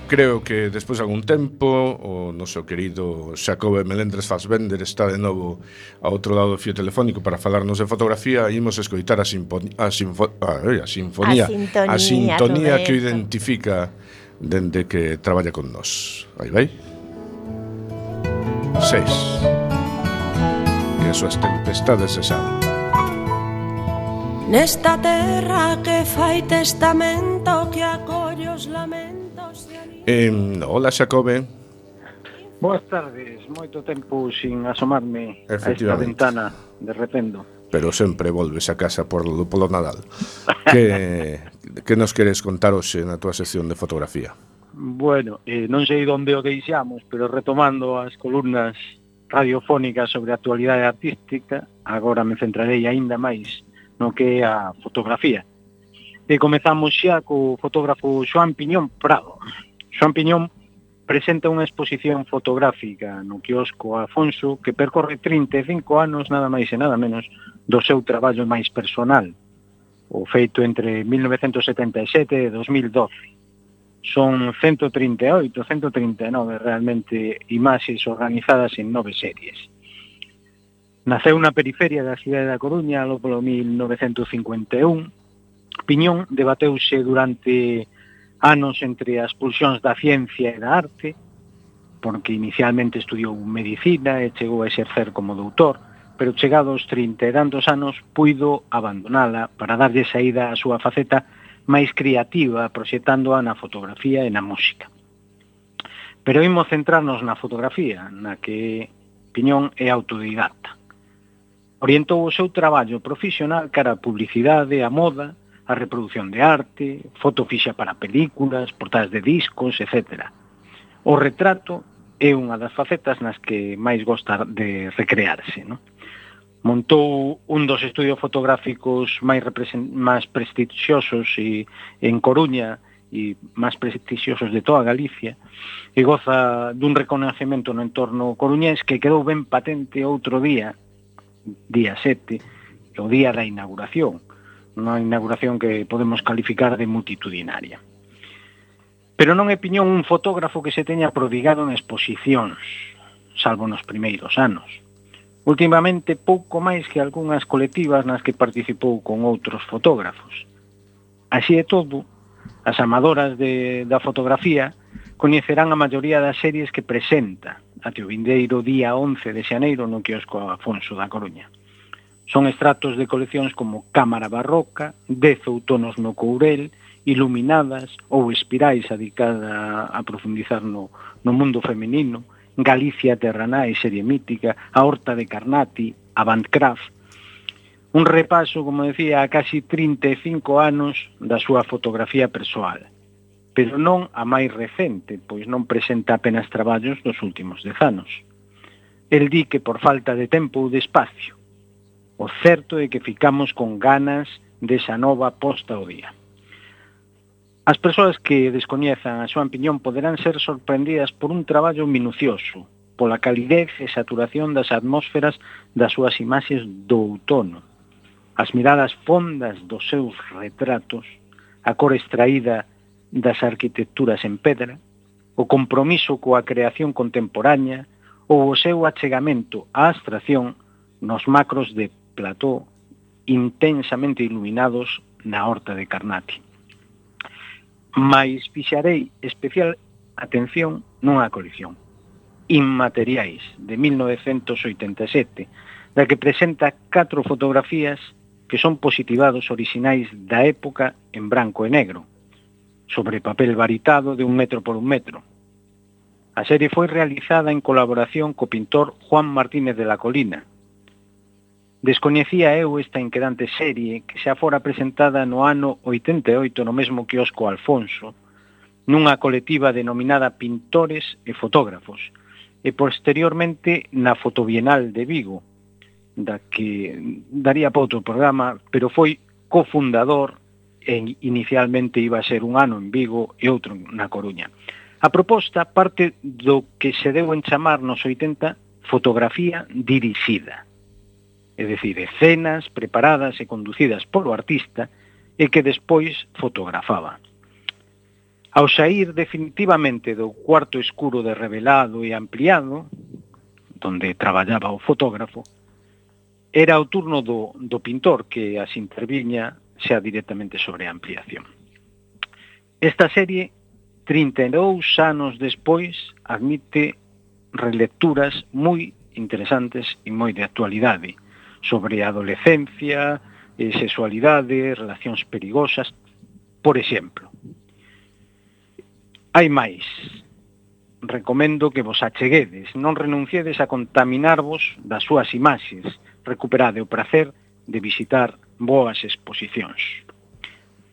Creo que despois de algún tempo o noso querido Xacobe Melendres Fassbender está de novo a outro lado do fio telefónico para falarnos de fotografía e imos escoitar a, simpo, a, sinfo, a, a sinfonía, a sintonía, a sintonía que o identifica dende que traballa con nós. Aí vai. Seis. Que as súas tempestades se saben. Nesta terra que fai testamento que acollos lamentos Eh, hola, Xacobe. Boas tardes, moito tempo sin asomarme a esta ventana de rependo. Pero sempre volves a casa por polo Nadal. que, <laughs> que nos queres contar hoxe na túa sección de fotografía? Bueno, eh, non sei onde o deixamos, pero retomando as columnas radiofónicas sobre a actualidade artística, agora me centrarei aínda máis no que é a fotografía. E comezamos xa co fotógrafo Joan Piñón Prado. Joan Piñón presenta unha exposición fotográfica no quiosco Afonso que percorre 35 anos nada máis e nada menos do seu traballo máis personal, o feito entre 1977 e 2012. Son 138, 139 realmente imaxes organizadas en nove series. Naceu na periferia da cidade da Coruña lo polo 1951. Piñón debateuse durante anos entre as pulsións da ciencia e da arte, porque inicialmente estudiou medicina e chegou a exercer como doutor, pero chegado aos 30 e tantos anos puido abandonala para darlle saída á súa faceta máis creativa proxectándoa na fotografía e na música. Pero imos centrarnos na fotografía, na que Piñón é autodidacta. Orientou o seu traballo profesional cara a publicidade, a moda, a reproducción de arte, foto fixa para películas, portadas de discos, etc. O retrato é unha das facetas nas que máis gosta de recrearse. Non? Montou un dos estudios fotográficos máis, máis prestixiosos e, en Coruña e máis prestixiosos de toda Galicia e goza dun reconocemento no entorno coruñés que quedou ben patente outro día, día 7, o día da inauguración, unha inauguración que podemos calificar de multitudinaria. Pero non é Piñón un fotógrafo que se teña prodigado en exposicións, salvo nos primeiros anos. Últimamente pouco máis que algunhas colectivas nas que participou con outros fotógrafos. Así é todo, as amadoras de, da fotografía coñecerán a maioría das series que presenta até o vindeiro día 11 de xaneiro no quiosco Afonso da Coruña. Son extractos de coleccións como Cámara Barroca, Dez outonos no Courel, Iluminadas ou Espirais adicada a profundizar no, no mundo feminino, Galicia Terraná e Serie Mítica, A Horta de Carnati, Avantcraft, un repaso, como decía, a casi 35 anos da súa fotografía persoal, pero non a máis recente, pois non presenta apenas traballos dos últimos dez anos. El di que por falta de tempo ou de espacio O certo é que ficamos con ganas desa nova posta ao día. As persoas que descoñezan a súa opinión poderán ser sorprendidas por un traballo minucioso, pola calidez e saturación das atmósferas das súas imaxes do outono, as miradas fondas dos seus retratos, a cor extraída das arquitecturas en pedra, o compromiso coa creación contemporánea ou o seu achegamento á abstracción nos macros de plató intensamente iluminados na horta de Carnati. Mais fixarei especial atención nunha colección, Inmateriais, de 1987, da que presenta catro fotografías que son positivados orixinais da época en branco e negro, sobre papel varitado de un metro por un metro. A serie foi realizada en colaboración co pintor Juan Martínez de la Colina, Descoñecía eu esta inquedante serie que xa fora presentada no ano 88 no mesmo quiosco Alfonso, nunha colectiva denominada Pintores e Fotógrafos, e posteriormente na Fotobienal de Vigo, da que daría para outro programa, pero foi cofundador e inicialmente iba a ser un ano en Vigo e outro na Coruña. A proposta parte do que se deu en chamar nos 80 fotografía dirixida é dicir, escenas preparadas e conducidas polo artista e que despois fotografaba. Ao sair definitivamente do cuarto escuro de revelado e ampliado, donde traballaba o fotógrafo, era o turno do, do pintor que as interviña xa directamente sobre a ampliación. Esta serie, 32 anos despois, admite relecturas moi interesantes e moi de actualidade, sobre a adolescencia, eh, sexualidade, relacións perigosas, por exemplo. Hai máis. Recomendo que vos acheguedes, non renunciedes a contaminarvos das súas imaxes, recuperade o prazer de visitar boas exposicións.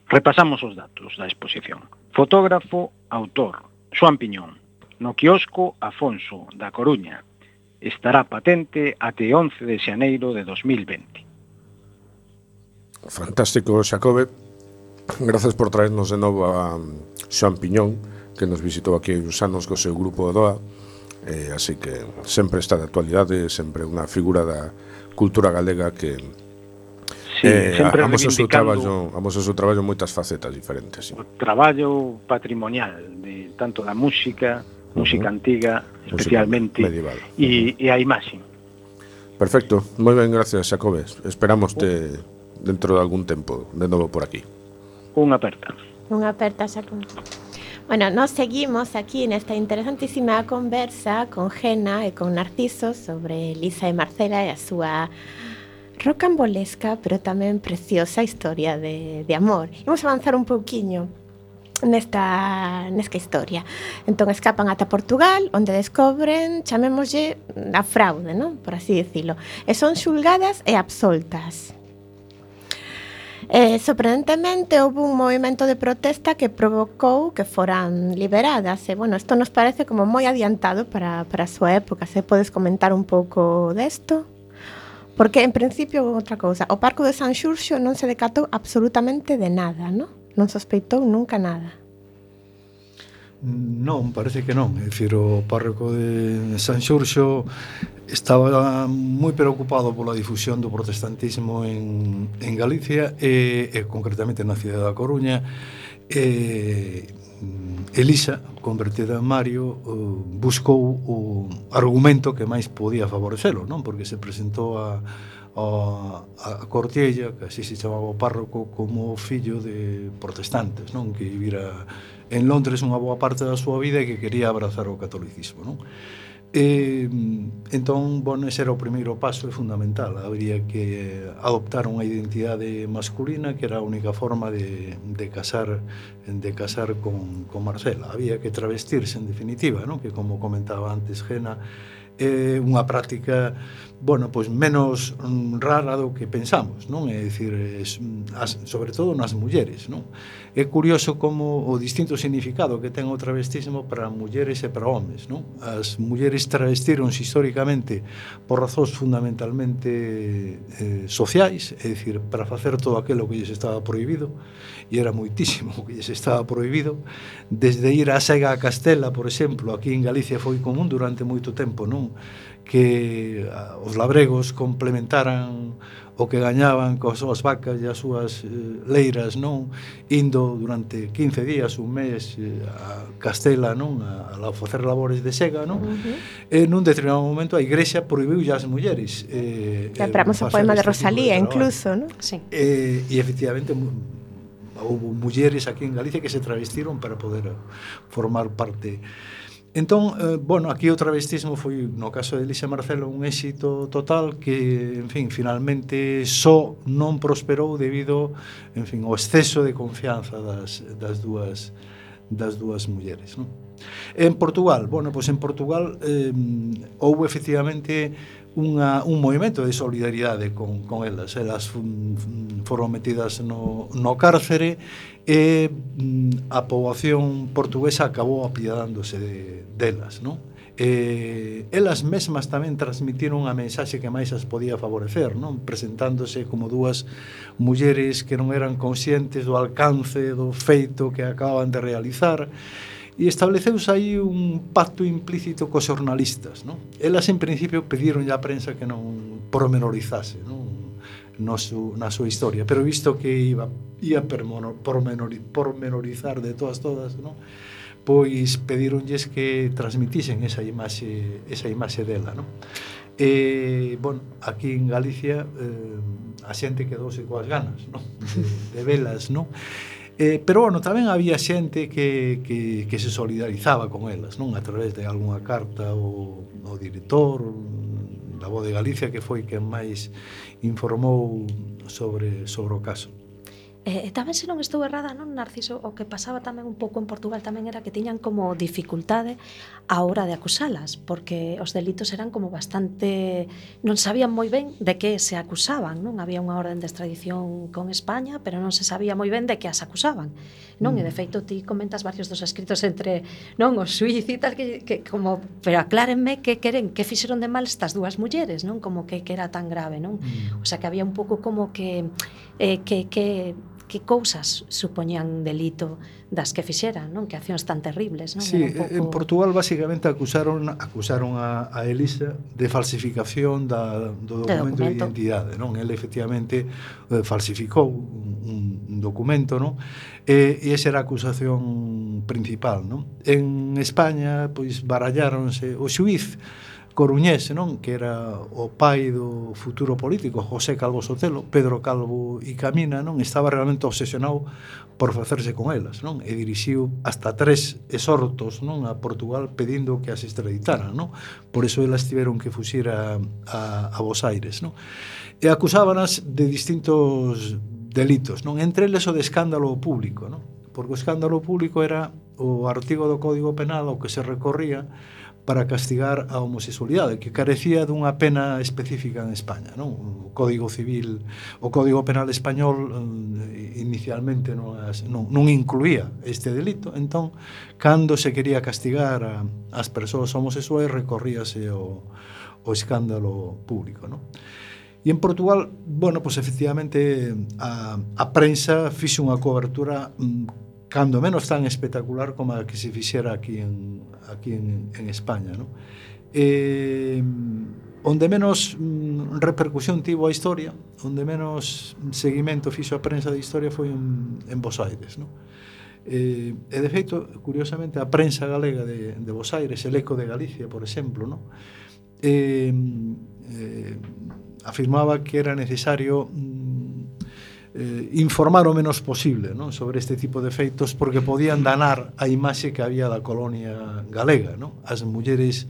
Repasamos os datos da exposición. Fotógrafo, autor, Xoan Piñón. No quiosco, Afonso, da Coruña estará patente até 11 de xaneiro de 2020. Fantástico, Xacobe. Grazas por traernos de novo a um, Xoan Piñón, que nos visitou aquí uns anos co seu grupo DOA. Eh, así que sempre está de actualidade, sempre unha figura da cultura galega que sí, eh, sempre amosa o seu traballo, amosa o seu traballo moitas facetas diferentes. Sí. O traballo patrimonial de tanto da música, música antiga, especialmente, música medieval. E, e a imaxe. Perfecto, moi ben, gracias, Xacobes. Esperamos te dentro de algún tempo, de novo por aquí. Unha aperta. Unha aperta, Xacobes. Bueno, nos seguimos aquí en esta interesantísima conversa con Gena e con Narciso sobre Lisa e Marcela e a súa rocambolesca, pero tamén preciosa historia de, de amor. Imos avanzar un pouquiño nesta, nesta historia. Entón escapan ata Portugal, onde descobren, chamémoslle, a fraude, non? por así dicilo. E son xulgadas e absoltas. Eh, sorprendentemente, houve un movimento de protesta que provocou que foran liberadas. E, bueno, isto nos parece como moi adiantado para, para a súa época. Se podes comentar un pouco desto? Porque, en principio, outra cousa, o Parco de San Xurxo non se decatou absolutamente de nada, non? Non sospeitou nunca nada. Non, parece que non. É dicir, o párroco de San Xurxo estaba moi preocupado pola difusión do protestantismo en, en Galicia e, e concretamente na cidade da Coruña e mm, Elisa, convertida en Mario, eh, buscou o argumento que máis podía favorecelo, non? Porque se presentou a a, a Cortiella, que así se chamaba o párroco, como fillo de protestantes, non? Que vivira en Londres unha boa parte da súa vida e que quería abrazar o catolicismo, non? E, entón, bueno, ese era o primeiro paso e fundamental. Habría que adoptar unha identidade masculina que era a única forma de, de casar de casar con, con Marcela. Había que travestirse, en definitiva, non? que como comentaba antes Gena, é unha práctica bueno, pois menos rara do que pensamos, non? É dicir, as, sobre todo nas mulleres, non? É curioso como o distinto significado que ten o travestismo para mulleres e para homes, non? As mulleres travestironse históricamente por razóns fundamentalmente eh, sociais, é dicir, para facer todo aquilo que lles estaba prohibido, e era moitísimo o que lles estaba prohibido, desde ir a Sega a Castela, por exemplo, aquí en Galicia foi común durante moito tempo, non? que ah, os labregos complementaran o que gañaban coas súas vacas e as súas eh, leiras, non? Indo durante 15 días, un mes eh, a Castela, non? A, a facer labores de sega, non? Uh -huh. E nun determinado momento a igrexa proibiu as mulleres. Eh, Lembramos eh, o poema de Rosalía, de incluso, non? Sí. Eh, e efectivamente houve mulleres aquí en Galicia que se travestiron para poder formar parte Entón, eh, bueno, aquí o travestismo foi, no caso de Elisa Marcelo, un éxito total que, en fin, finalmente só non prosperou debido, en fin, ao exceso de confianza das, das dúas das dúas mulleres, non? En Portugal, bueno, pois en Portugal eh, houve efectivamente unha, un movimento de solidaridade con, con elas. Elas foron metidas no, no cárcere e mm, a poboación portuguesa acabou apiadándose de, delas, non? E elas mesmas tamén transmitiron a mensaxe que máis as podía favorecer, non? Presentándose como dúas mulleres que non eran conscientes do alcance do feito que acababan de realizar e estableceuse aí un pacto implícito cos xornalistas, non? Elas en principio pediron á prensa que non promenorizase, non? no su, na súa historia. Pero visto que iba, ia pormenorizar de todas todas, non? pois pedironlles que transmitisen esa imaxe, esa imaxe dela. Non? E, bueno, aquí en Galicia eh, a xente quedouse coas ganas non? De, de velas, non? Eh, pero, bueno, tamén había xente que, que, que se solidarizaba con elas, non? A través de algunha carta ou o director, da Voz de Galicia, que foi quen máis informou sobre, sobre o caso. Eh, e, e tamén se non estou errada, non Narciso, o que pasaba tamén un pouco en Portugal tamén era que tiñan como dificultade a hora de acusalas, porque os delitos eran como bastante non sabían moi ben de que se acusaban, non había unha orden de extradición con España, pero non se sabía moi ben de que as acusaban. Non, mm. e de mm. feito ti comentas varios dos escritos entre non os suiz e tal que, que como pero aclárenme que queren, que fixeron de mal estas dúas mulleres, non? Como que que era tan grave, non? Mm. O sea que había un pouco como que eh, que que que cousas supoñan delito das que fixeran, non? Que accións tan terribles, non? Sí, un pouco... en Portugal basicamente acusaron acusaron a, a Elisa de falsificación da, do documento, de documento de identidade, non? Ele efectivamente eh, falsificou un, un documento, non? E, e esa era a acusación principal, non? En España, pois, baralláronse o xuiz coruñés, non? Que era o pai do futuro político, José Calvo Sotelo, Pedro Calvo e Camina, non? Estaba realmente obsesionado por facerse con elas, non? E dirixiu hasta tres exhortos, non? A Portugal pedindo que as extraditaran, non? Por eso elas tiveron que fuxir a, a, a Bos Aires, non? E acusábanas de distintos delitos, non? Entre eles o de escándalo público, non? Porque o escándalo público era o artigo do Código Penal ao que se recorría para castigar a homosexualidade, que carecía dunha pena específica en España, non? O Código Civil, o Código Penal español eh, inicialmente non, as, non, non incluía este delito, entón cando se quería castigar a, as persoas homosexuais recorríase o, o escándalo público, non? E en Portugal, bueno, pois pues, efectivamente a, a prensa fixe unha cobertura mm, cando menos tan espectacular como a que se fixera aquí en, aquí en, en España. ¿no? Eh, onde menos mm, repercusión tivo a historia, onde menos seguimento fixo a prensa de historia foi en, en Bos Aires. ¿no? Eh, e de feito, curiosamente, a prensa galega de, de Bos Aires, el Eco de Galicia, por exemplo, ¿no? eh, eh, afirmaba que era necesario mm, eh, informar o menos posible non? sobre este tipo de feitos porque podían danar a imaxe que había da colonia galega non? as mulleres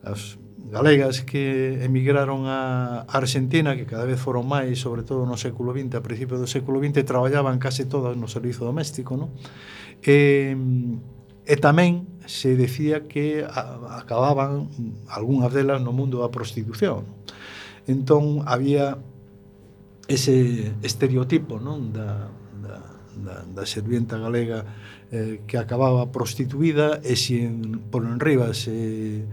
as galegas que emigraron a Argentina que cada vez foron máis, sobre todo no século XX a principios do século XX, traballaban case todas no servizo doméstico non? e, e tamén se decía que acababan algunhas delas no mundo da prostitución entón había ese estereotipo non da, da, da, da servienta galega eh, que acababa prostituída e se en, por enriba se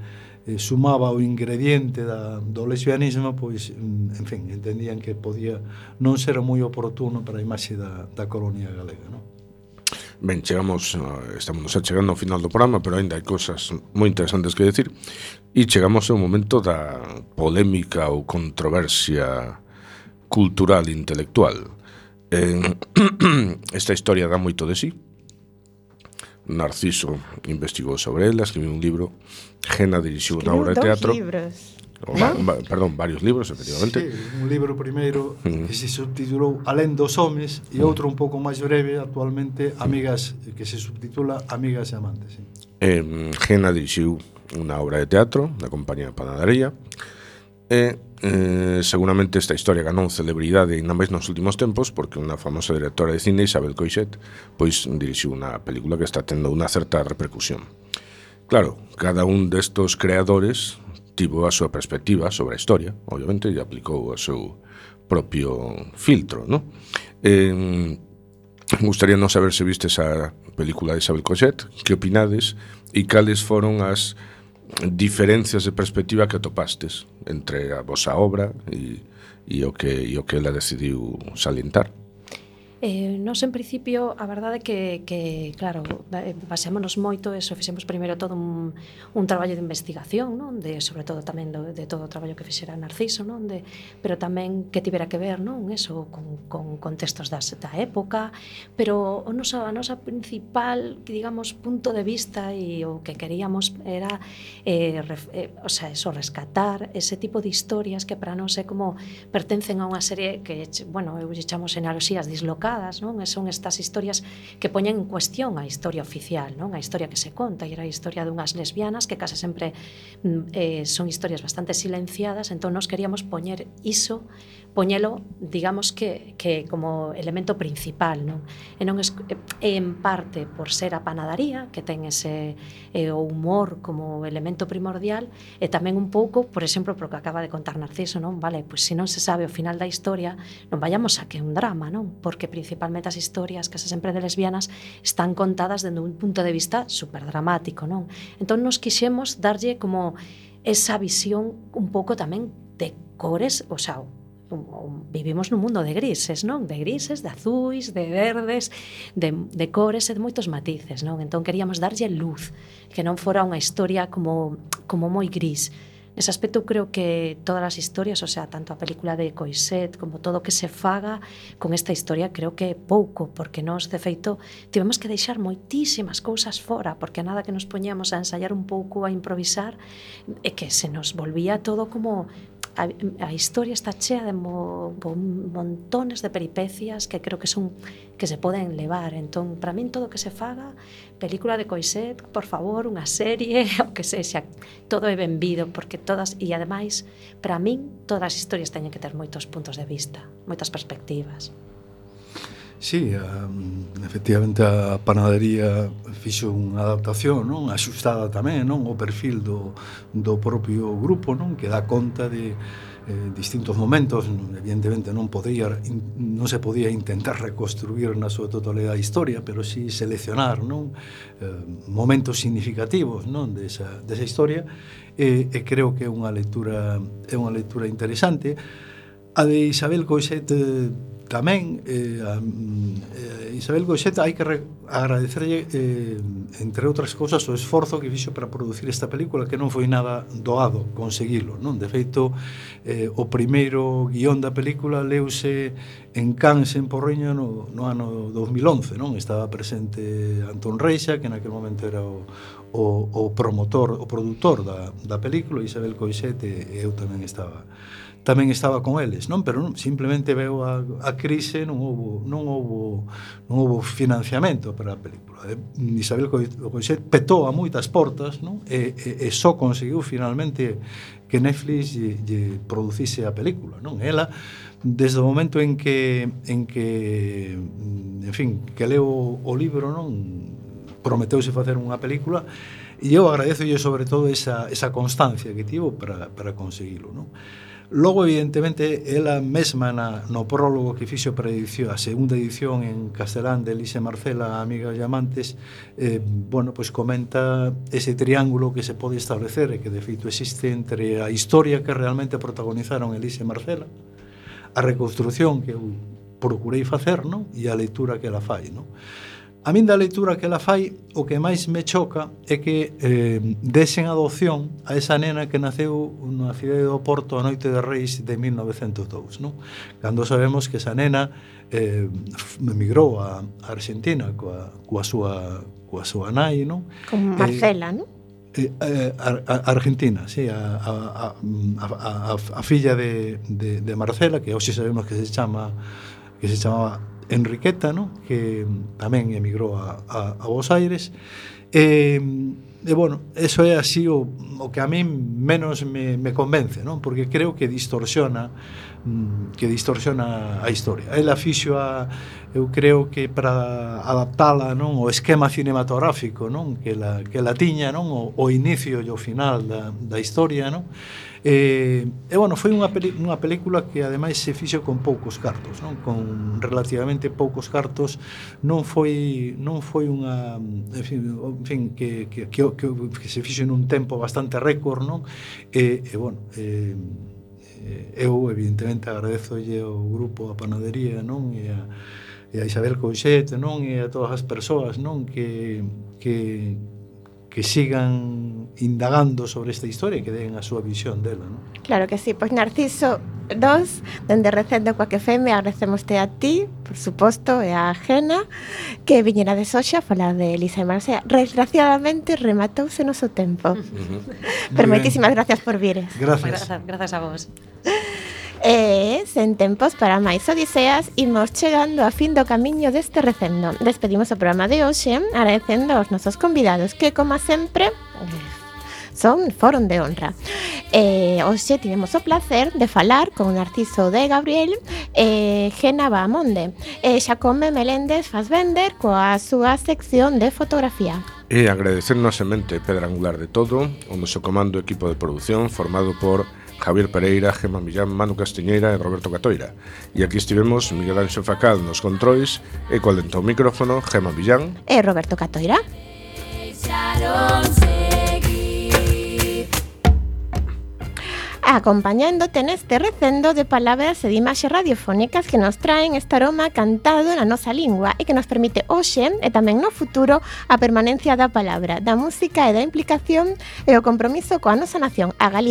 eh, sumaba o ingrediente da, do lesbianismo, pois, mm, en fin, entendían que podía non ser moi oportuno para a imaxe da, da colonia galega, non? Ben, chegamos, eh, estamos nos chegando ao final do programa, pero aínda hai cousas moi interesantes que decir. E chegamos ao momento da polémica ou controversia cultural e intelectual. Eh, <clears throat> esta historia dá moito de sí. Narciso investigou sobre ela, escribiu un libro, Gena dirixiu unha obra de teatro. Libros. O, Va, va, perdón, varios libros, efectivamente. Sí, un libro primeiro mm. que se subtitulou Alén dos homes e mm. outro un pouco máis breve actualmente Amigas que se subtitula Amigas e amantes. Sí. Eh, Gena dirixiu unha obra de teatro da compañía Panadería e eh, seguramente esta historia ganou celebridade ainda máis nos últimos tempos porque unha famosa directora de cine, Isabel Coixet, pois dirixiu unha película que está tendo unha certa repercusión. Claro, cada un destos creadores tivo a súa perspectiva sobre a historia, obviamente, e aplicou o seu propio filtro, non? Eh, mm, gustaría non saber se viste esa película de Isabel Coixet, que opinades e cales foron as diferencias de perspectiva que atopastes entre a vosa obra e, e o que e o que ela decidiu salientar? Eh, nos, en principio, a verdade é que, que claro, eh, baseámonos moito eso, fixemos primeiro todo un, un traballo de investigación, non? De, sobre todo tamén do, de todo o traballo que fixera Narciso, non? De, pero tamén que tivera que ver, non? Eso, con, con contextos das, da época, pero o nosa, a nosa principal, digamos, punto de vista e o que queríamos era eh, ref, eh, o sea, eso, rescatar ese tipo de historias que para non é como pertencen a unha serie que, bueno, eu lle chamo xenealoxías dislocadas publicadas, non? E son estas historias que poñen en cuestión a historia oficial, non? A historia que se conta, e era a historia dunhas lesbianas que case sempre mm, eh, son historias bastante silenciadas, entón nos queríamos poñer iso poñelo, digamos que, que como elemento principal, non? E non es, e en parte por ser a panadaría, que ten ese eh, o humor como elemento primordial, e tamén un pouco, por exemplo, porque que acaba de contar Narciso, non? Vale, pois se non se sabe o final da historia, non vayamos a que un drama, non? Porque principalmente as historias que se sempre de lesbianas están contadas dende un punto de vista superdramático, non? Entón nos quixemos darlle como esa visión un pouco tamén de cores, o sea, vivimos nun mundo de grises, non? De grises, de azuis, de verdes, de, de cores e de moitos matices, non? Entón queríamos darlle luz, que non fora unha historia como, como moi gris. Nese aspecto creo que todas as historias, o sea, tanto a película de Coiset como todo o que se faga con esta historia creo que é pouco, porque nós, de feito, tivemos que deixar moitísimas cousas fora, porque nada que nos poñamos a ensayar un pouco, a improvisar, é que se nos volvía todo como a, a historia está chea de mo, montones de peripecias que creo que son que se poden levar. Entón, para min todo que se faga, película de Coiset, por favor, unha serie, <laughs> o que sexa, todo é benvido, porque todas, e ademais, para min, todas as historias teñen que ter moitos puntos de vista, moitas perspectivas. Sí, a, efectivamente a panadería fixo unha adaptación, non? Axustada tamén, non? O perfil do, do propio grupo, non? Que dá conta de eh, distintos momentos, evidentemente non podía non se podía intentar reconstruir na súa totalidade a historia, pero si sí seleccionar, non? Eh, momentos significativos, non, desa desa historia, e, e creo que é unha lectura é unha lectura interesante. A de Isabel Coixet eh, Tamén eh, a, eh, Isabel Goixeta hai que re, agradecerlle eh, entre outras cousas o esforzo que fixo para producir esta película que non foi nada doado conseguilo, non? De feito, eh, o primeiro guión da película leuse en Cannes, en Porriño, no, no ano 2011, non? Estaba presente Antón Reixa, que naquele momento era o, o, o promotor, o produtor da, da película, Isabel Coixete, e eu tamén estaba tamén estaba con eles, non? Pero non, simplemente veo a, a crise, non houbo, non houbo, non houbo financiamento para a película. Eh, Isabel Coixet petou a moitas portas, non? E, e, e só conseguiu finalmente que Netflix lle, lle producise a película, non? Ela desde o momento en que en que mm, en fin, que leo o libro, non? Prometeuse facer unha película e eu agradezoulle sobre todo esa, esa constancia que tivo para, para conseguilo, non? Logo, evidentemente, ela mesma na, no prólogo que fixo para edición, a segunda edición en castelán de Elise Marcela, amiga e amantes, eh, bueno, pois comenta ese triángulo que se pode establecer e que de feito existe entre a historia que realmente protagonizaron Elise Marcela, a reconstrucción que eu procurei facer non? e a leitura que ela fai. Non? A min da leitura que ela fai, o que máis me choca é que eh, desen adopción a esa nena que naceu na cidade do Porto a noite de Reis de 1902. Non? Cando sabemos que esa nena eh, emigrou a Argentina coa, coa, súa, coa súa nai. Non? Con eh, Marcela, eh, non? eh, eh, a, a Argentina, sí, a, a, a, a, a filla de, de, de Marcela, que hoxe sabemos que se chama que se chamaba Enriqueta, ¿no? que tamén emigrou a, a, a Buenos Aires. E, e bueno, eso é así o, o que a mí menos me, me convence, ¿no? porque creo que distorsiona mm, que distorsiona a historia. Ela fixo a eu creo que para adaptala, non, o esquema cinematográfico, non, que la que la tiña, non, o, o inicio e o final da da historia, non? E, e bueno, foi unha, peli, unha película que ademais se fixo con poucos cartos, non? Con relativamente poucos cartos, non foi non foi unha, en fin, en fin que, que, que, que, que se fixo en un tempo bastante récord, non? E, e bueno, eh Eh, eu evidentemente agradezolle ao grupo a panadería, non? E a, e a Isabel Couchete, non? E a todas as persoas, non? Que, que, que sigan indagando sobre esta historia e que den a súa visión dela, non? Claro que sí, pois Narciso, dos, dende Recendo coa que feme, agradecemoste a ti, por suposto, e a Jena, que viñera de Soxa a falar de Elisa e Marcea. Desgraciadamente, rematouse noso tempo. Uh -huh. Pero moitísimas gracias por vires. Gracias. Grazas, grazas a vos. E, sen tempos para máis odiseas, imos chegando a fin do camiño deste recendo. Despedimos o programa de hoxe agradecendo aos nosos convidados que, como sempre, son foron de honra. Eh, hoxe tivemos o placer de falar con Narciso de Gabriel e eh, Gena e eh, Xacome Meléndez Fassbender coa súa sección de fotografía. E agradecer nosemente Pedra Angular de todo, o noso comando equipo de produción formado por Javier Pereira, Gemma Millán, Manu Castiñeira e Roberto Catoira. E aquí estivemos Miguel Anxo Facal nos controis e co lento micrófono Gemma Millán e Roberto Catoira. acompañándote neste recendo de palabras e de imaxes radiofónicas que nos traen este aroma cantado na nosa lingua e que nos permite hoxe e tamén no futuro a permanencia da palabra, da música e da implicación e o compromiso coa nosa nación, a Galicia.